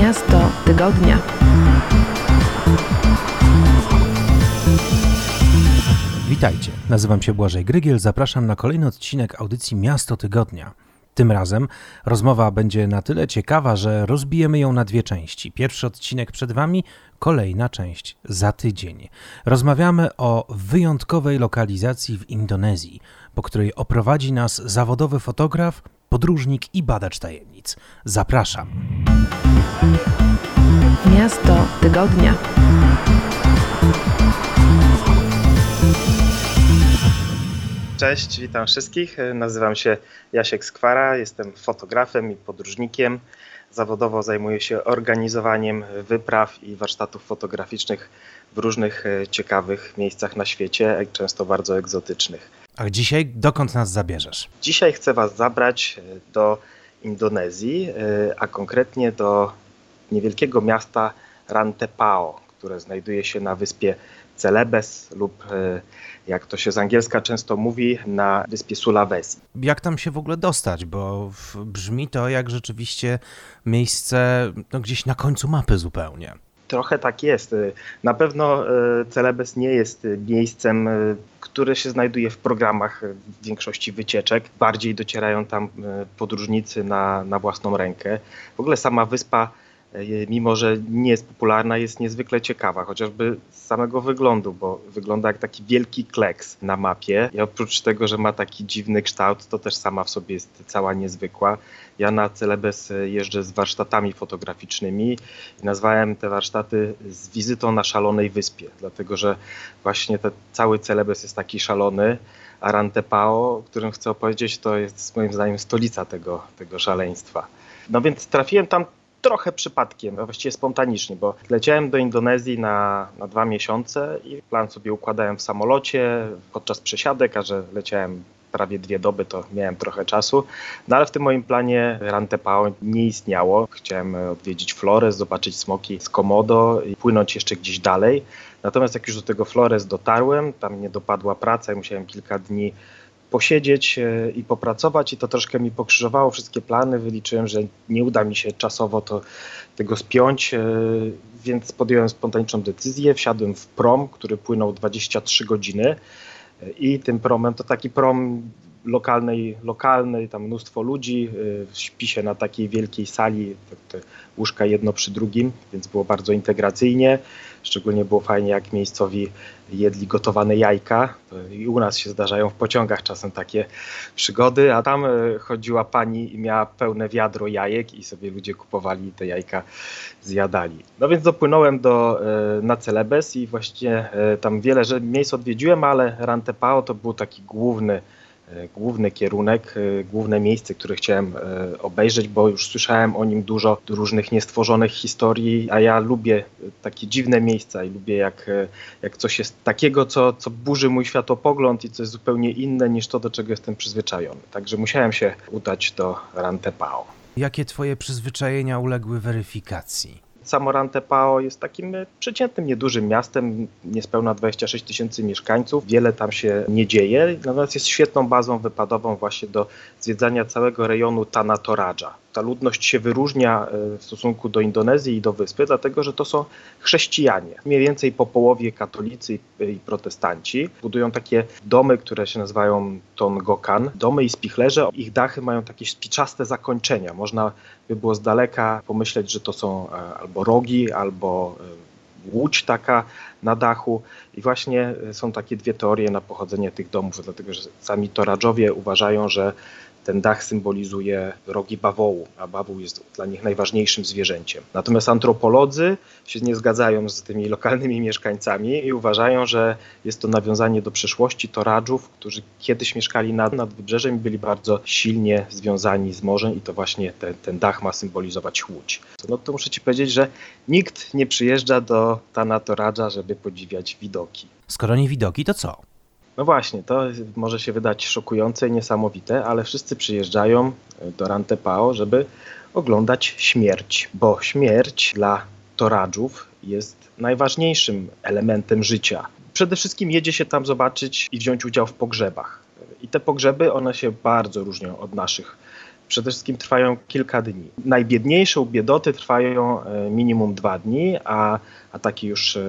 Miasto Tygodnia. Witajcie, nazywam się Błażej Grygiel, zapraszam na kolejny odcinek audycji Miasto Tygodnia. Tym razem rozmowa będzie na tyle ciekawa, że rozbijemy ją na dwie części. Pierwszy odcinek przed Wami, kolejna część za tydzień. Rozmawiamy o wyjątkowej lokalizacji w Indonezji, po której oprowadzi nas zawodowy fotograf, podróżnik i badacz tajemnic. Zapraszam. Miasto Tygodnia. Cześć, witam wszystkich. Nazywam się Jasiek Skwara, jestem fotografem i podróżnikiem. Zawodowo zajmuję się organizowaniem wypraw i warsztatów fotograficznych w różnych e, ciekawych miejscach na świecie, często bardzo egzotycznych. A dzisiaj dokąd nas zabierzesz? Dzisiaj chcę Was zabrać e, do Indonezji, e, a konkretnie do niewielkiego miasta Rantepao, które znajduje się na wyspie Celebes lub jak to się z angielska często mówi, na wyspie Sulawesi. Jak tam się w ogóle dostać? Bo brzmi to jak rzeczywiście miejsce no, gdzieś na końcu mapy zupełnie. Trochę tak jest. Na pewno e, Celebes nie jest miejscem, e, które się znajduje w programach większości wycieczek. Bardziej docierają tam e, podróżnicy na, na własną rękę. W ogóle sama wyspa E, mimo że nie jest popularna, jest niezwykle ciekawa, chociażby z samego wyglądu, bo wygląda jak taki wielki kleks na mapie. I oprócz tego, że ma taki dziwny kształt, to też sama w sobie jest cała niezwykła. Ja na Celebes jeżdżę z warsztatami fotograficznymi i nazwałem te warsztaty z wizytą na szalonej wyspie, dlatego że właśnie ten cały Celebes jest taki szalony. Arantepao, o którym chcę opowiedzieć, to jest moim zdaniem stolica tego, tego szaleństwa. No więc trafiłem tam trochę przypadkiem, a właściwie spontanicznie, bo leciałem do Indonezji na, na dwa miesiące i plan sobie układałem w samolocie podczas przesiadek, a że leciałem prawie dwie doby, to miałem trochę czasu. No ale w tym moim planie Rantepao nie istniało. Chciałem odwiedzić Flores, zobaczyć smoki z Komodo i płynąć jeszcze gdzieś dalej. Natomiast jak już do tego Flores dotarłem, tam mnie dopadła praca i musiałem kilka dni posiedzieć e, i popracować i to troszkę mi pokrzyżowało wszystkie plany. Wyliczyłem, że nie uda mi się czasowo to, tego spiąć, e, więc podjąłem spontaniczną decyzję. Wsiadłem w prom, który płynął 23 godziny e, i tym promem to taki prom lokalnej, lokalnej, tam mnóstwo ludzi, śpi się na takiej wielkiej sali, te łóżka jedno przy drugim, więc było bardzo integracyjnie. Szczególnie było fajnie, jak miejscowi jedli gotowane jajka. I u nas się zdarzają w pociągach czasem takie przygody, a tam e, chodziła pani i miała pełne wiadro jajek i sobie ludzie kupowali te jajka, zjadali. No więc dopłynąłem do, e, na Celebes i właściwie e, tam wiele miejsc odwiedziłem, ale Rantepao to był taki główny główny kierunek, e, główne miejsce, które chciałem e, obejrzeć, bo już słyszałem o nim dużo różnych niestworzonych historii, a ja lubię takie dziwne miejsca i lubię jak, jak coś jest takiego, co, co burzy mój światopogląd i co jest zupełnie inne niż to, do czego jestem przyzwyczajony. Także musiałem się udać do Rantepao. Jakie twoje przyzwyczajenia uległy weryfikacji? Samorantepao jest takim e, przeciętnym, niedużym miastem, niespełna 26 tysięcy mieszkańców. Wiele tam się nie dzieje, natomiast jest świetną bazą wypadową właśnie do zwiedzania całego rejonu Tanah Toraja ta ludność się wyróżnia e, w stosunku do Indonezji i do wyspy, dlatego że to są chrześcijanie. Mniej więcej po połowie katolicy i protestanci budują takie domy, które się nazywają tongokan, domy i spichlerze. Ich dachy mają takie spiczaste zakończenia. Można by było z daleka pomyśleć, że to są e, albo rogi, albo e, łódź taka na dachu. I właśnie są takie dwie teorie na pochodzenie tych domów, dlatego że sami Toradżowie uważają, że ten dach symbolizuje rogi bawołu, a bawoł jest dla nich najważniejszym zwierzęciem. Natomiast antropolodzy się nie zgadzają z tymi lokalnymi mieszkańcami i uważają, że jest to nawiązanie do przeszłości Toradżów, którzy kiedyś mieszkali nad, nad wybrzeżem i byli bardzo silnie związani z morzem i to właśnie ten, ten dach ma symbolizować łódź. No to muszę Ci powiedzieć, że nikt nie przyjeżdża do Tana Toradża, żeby podziwiać widoki. Skoro nie widoki, to co? No właśnie, to może się wydać szokujące i niesamowite, ale wszyscy przyjeżdżają e, do Rantepao, żeby oglądać śmierć, bo śmierć dla Toradżów jest najważniejszym elementem życia. Przede wszystkim jedzie się tam zobaczyć i wziąć udział w pogrzebach. I te pogrzeby, one się bardzo różnią od naszych przede wszystkim trwają kilka dni. Najbiedniejsze ubiedoty trwają e, minimum dwa dni, a, a takie już e,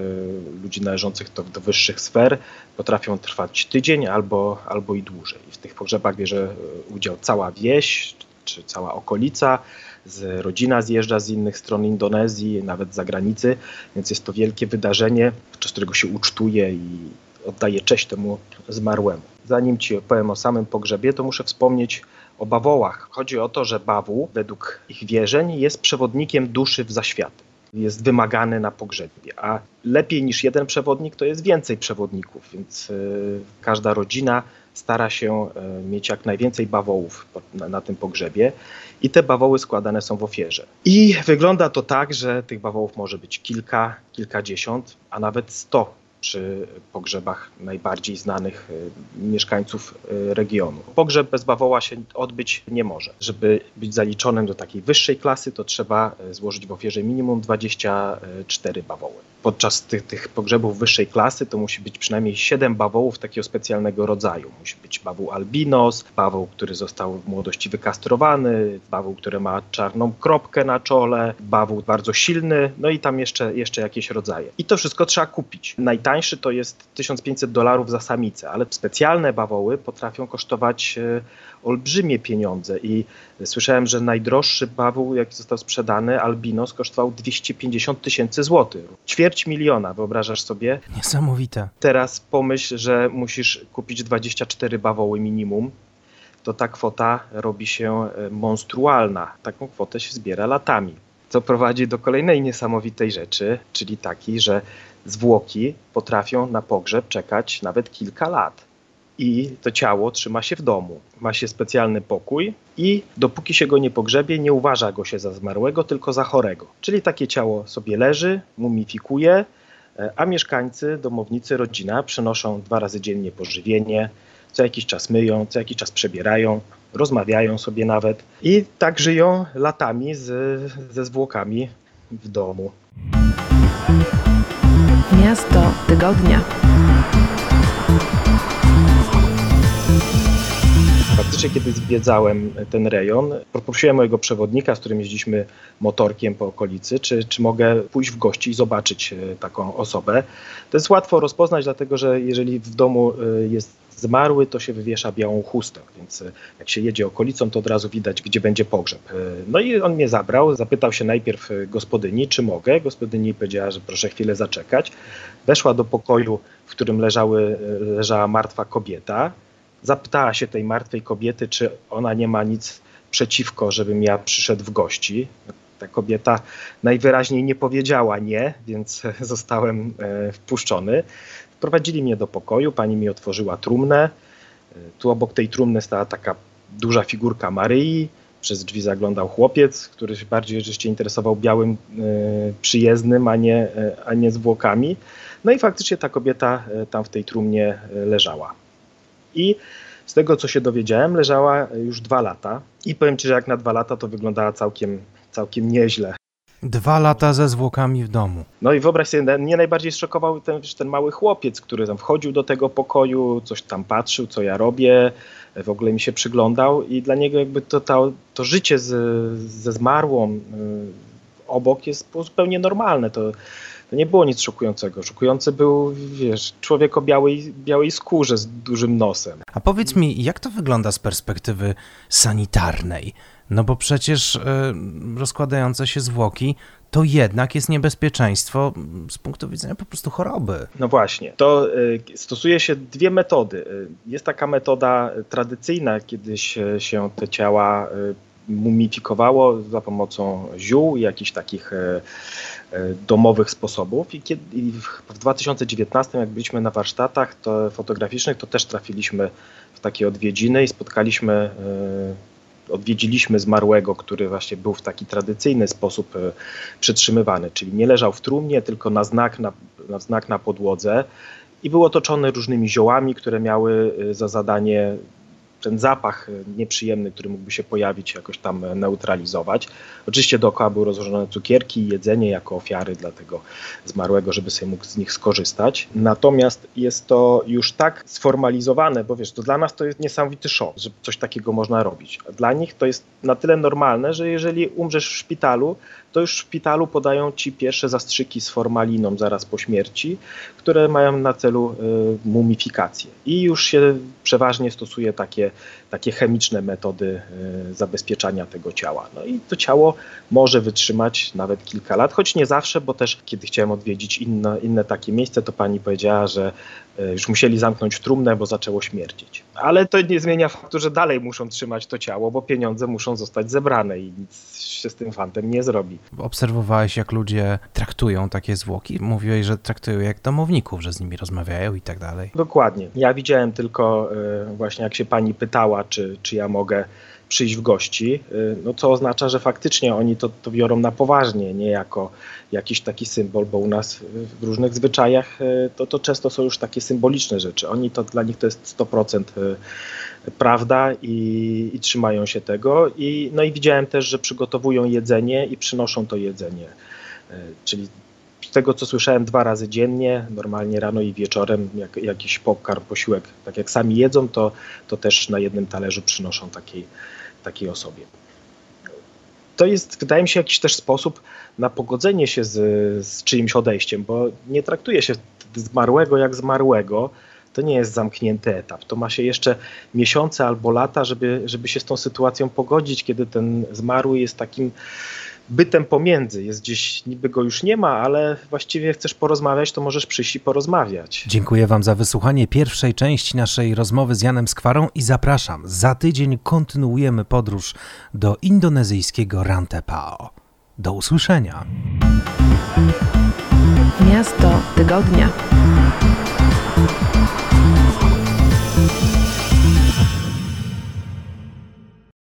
ludzi należących do, do wyższych sfer potrafią trwać tydzień albo, albo i dłużej. W tych pogrzebach bierze udział cała wieś czy cała okolica z rodzina zjeżdża z innych stron Indonezji, nawet z zagranicy, więc jest to wielkie wydarzenie, podczas którego się ucztuje i oddaje cześć temu zmarłemu. Zanim ci opowiem o samym pogrzebie, to muszę wspomnieć o bawołach. Chodzi o to, że bawu, według ich wierzeń, jest przewodnikiem duszy w zaświaty. Jest wymagany na pogrzebie, a lepiej niż jeden przewodnik to jest więcej przewodników, więc yy, każda rodzina stara się e, mieć jak najwięcej bawołów na, na, tym pogrzebie i te bawoły składane są w ofierze. I wygląda to tak, że tych bawołów może być kilka, kilkadziesiąt, a nawet sto przy pogrzebach najbardziej znanych e, mieszkańców e, regionu. Pogrzeb bez bawoła się odbyć nie może. Żeby być zaliczonym do takiej wyższej klasy, to trzeba złożyć w ofierze minimum 24 bawoły podczas tych, tych pogrzebów wyższej klasy to musi być przynajmniej 7 bawołów takiego specjalnego rodzaju. Musi być bawoł albinos, bawoł, który został w młodości wykastrowany, bawoł, który ma czarną kropkę na czole, bawoł bardzo silny, no i tam jeszcze, jeszcze jakieś rodzaje. I to wszystko trzeba kupić. Najtańszy to jest 1500 dolarów za samicę, ale specjalne bawoły potrafią kosztować e, olbrzymie pieniądze i słyszałem, że najdroższy bawoł, jaki został sprzedany, albinos, kosztował 250 tysięcy złotych. Miliona, wyobrażasz sobie? Niesamowite. Teraz pomyśl, że musisz kupić 24 bawoły minimum, to ta kwota robi się e, monstrualna. Taką kwotę się zbiera latami. Co prowadzi do kolejnej niesamowitej rzeczy, czyli takiej, że zwłoki potrafią na pogrzeb czekać nawet kilka lat i to ciało trzyma się w domu. Ma się specjalny pokój i dopóki się go nie pogrzebie, nie uważa go się za zmarłego, tylko za chorego. Czyli takie ciało sobie leży, mumifikuje, e, a mieszkańcy, domownicy, rodzina przynoszą dwa razy dziennie pożywienie, co jakiś czas myją, co jakiś czas przebierają, rozmawiają sobie nawet i tak żyją latami z, ze zwłokami w domu. Miasto tygodnia. Faktycznie, kiedy zwiedzałem ten rejon, poprosiłem mojego przewodnika, z którym jeździliśmy motorkiem po okolicy, czy, czy mogę pójść w gości i zobaczyć e, taką osobę. To jest łatwo rozpoznać, dlatego że jeżeli w domu e, jest zmarły, to się wywiesza białą chustę, więc e, jak się jedzie okolicą, to od razu widać, gdzie będzie pogrzeb. No i on mnie zabrał, zapytał się najpierw gospodyni, czy mogę. Gospodyni powiedziała, że proszę chwilę zaczekać. Weszła do pokoju, w którym leżały, leżała martwa kobieta zapytała się tej martwej kobiety, czy ona nie ma nic przeciwko, żebym ja przyszedł w gości. Ta kobieta najwyraźniej nie powiedziała nie, więc zostałem e, wpuszczony. Wprowadzili mnie do pokoju, pani mi otworzyła trumnę. E, tu obok tej trumny stała taka duża figurka Maryi. Przez drzwi zaglądał chłopiec, który się bardziej rzeczywiście interesował białym e, przyjezdnym, a nie, a nie zwłokami. No i faktycznie ta kobieta tam w tej trumnie leżała. I z tego, co się dowiedziałem, leżała już dwa lata. I powiem Ci, że jak na dwa lata to wyglądała całkiem, całkiem nieźle. Dwa lata ze zwłokami w domu. No i wyobraź sobie, mnie najbardziej szokował ten, ten mały chłopiec, który tam wchodził do tego pokoju, coś tam patrzył, co ja robię, w ogóle mi się przyglądał i dla niego jakby to, to, to życie z, ze zmarłą y, obok jest zupełnie normalne. To, to nie było nic szokującego. Szokujący był, wiesz, człowiek o białej, białej skórze z dużym nosem. A powiedz mi, jak to wygląda z perspektywy sanitarnej? No bo przecież y, rozkładające się zwłoki to jednak jest niebezpieczeństwo z punktu widzenia po prostu choroby. No właśnie, to y, stosuje się dwie metody. Y, jest taka metoda tradycyjna, kiedy się te ciała mumifikowało za pomocą ziół i jakichś takich E, domowych sposobów. I, kiedy, i w 2019 jak byliśmy na warsztatach to fotograficznych, to też trafiliśmy w takie odwiedziny i spotkaliśmy, e, odwiedziliśmy zmarłego, który właśnie był w taki tradycyjny sposób e, przytrzymywany, czyli nie leżał w trumnie, tylko na znak na, na znak na podłodze. I był otoczony różnymi ziołami, które miały za zadanie ten zapach nieprzyjemny, który mógłby się pojawić, jakoś tam neutralizować. Oczywiście dookoła były rozłożone cukierki i jedzenie jako ofiary dla tego zmarłego, żeby sobie mógł z nich skorzystać. Natomiast jest to już tak sformalizowane, bo wiesz, to dla nas to jest niesamowity szok, że coś takiego można robić. A dla nich to jest na tyle normalne, że jeżeli umrzesz w szpitalu, to już w szpitalu podają ci pierwsze zastrzyki z formaliną zaraz po śmierci, które mają na celu y, mumifikację. I już się przeważnie stosuje takie, takie chemiczne metody y, zabezpieczania tego ciała. No i to ciało może wytrzymać nawet kilka lat, choć nie zawsze, bo też kiedy chciałem odwiedzić inne, inne takie miejsce, to pani powiedziała, że y, już musieli zamknąć trumnę, bo zaczęło śmierdzieć. Ale to nie zmienia faktu, że dalej muszą trzymać to ciało, bo pieniądze muszą zostać zebrane i nic się z tym fantem nie zrobi. Obserwowałeś, jak ludzie traktują takie zwłoki? Mówiłeś, że traktują jak domowników, że z nimi rozmawiają i tak dalej. Dokładnie. Ja widziałem tylko y, właśnie, jak się pani pytała, czy, czy ja mogę przyjść w gości, y, no co oznacza, że faktycznie oni to, to biorą na poważnie, nie jako jakiś taki symbol, bo u nas w różnych zwyczajach y, to, to często są już takie symboliczne rzeczy. Oni to dla nich to jest 100% prawda i, i, trzymają się tego. I, no i widziałem też, że przygotowują jedzenie i przynoszą to jedzenie. Czyli z tego co słyszałem dwa razy dziennie, normalnie rano i wieczorem, jak, jakiś pokarm, posiłek, tak jak sami jedzą, to, to też na jednym talerzu przynoszą takiej, takiej osobie. To jest, wydaje mi się, jakiś też sposób na pogodzenie się z, z czyimś odejściem, bo nie traktuje się zmarłego jak zmarłego, to nie jest zamknięty etap. To ma się jeszcze miesiące albo lata, żeby, żeby się z tą sytuacją pogodzić, kiedy ten zmarły jest takim bytem pomiędzy. Jest gdzieś, niby go już nie ma, ale właściwie chcesz porozmawiać, to możesz przyjść i porozmawiać. Dziękuję Wam za wysłuchanie pierwszej części naszej rozmowy z Janem Skwarą i zapraszam. Za tydzień kontynuujemy podróż do indonezyjskiego Rantepao. Do usłyszenia. Miasto tygodnia.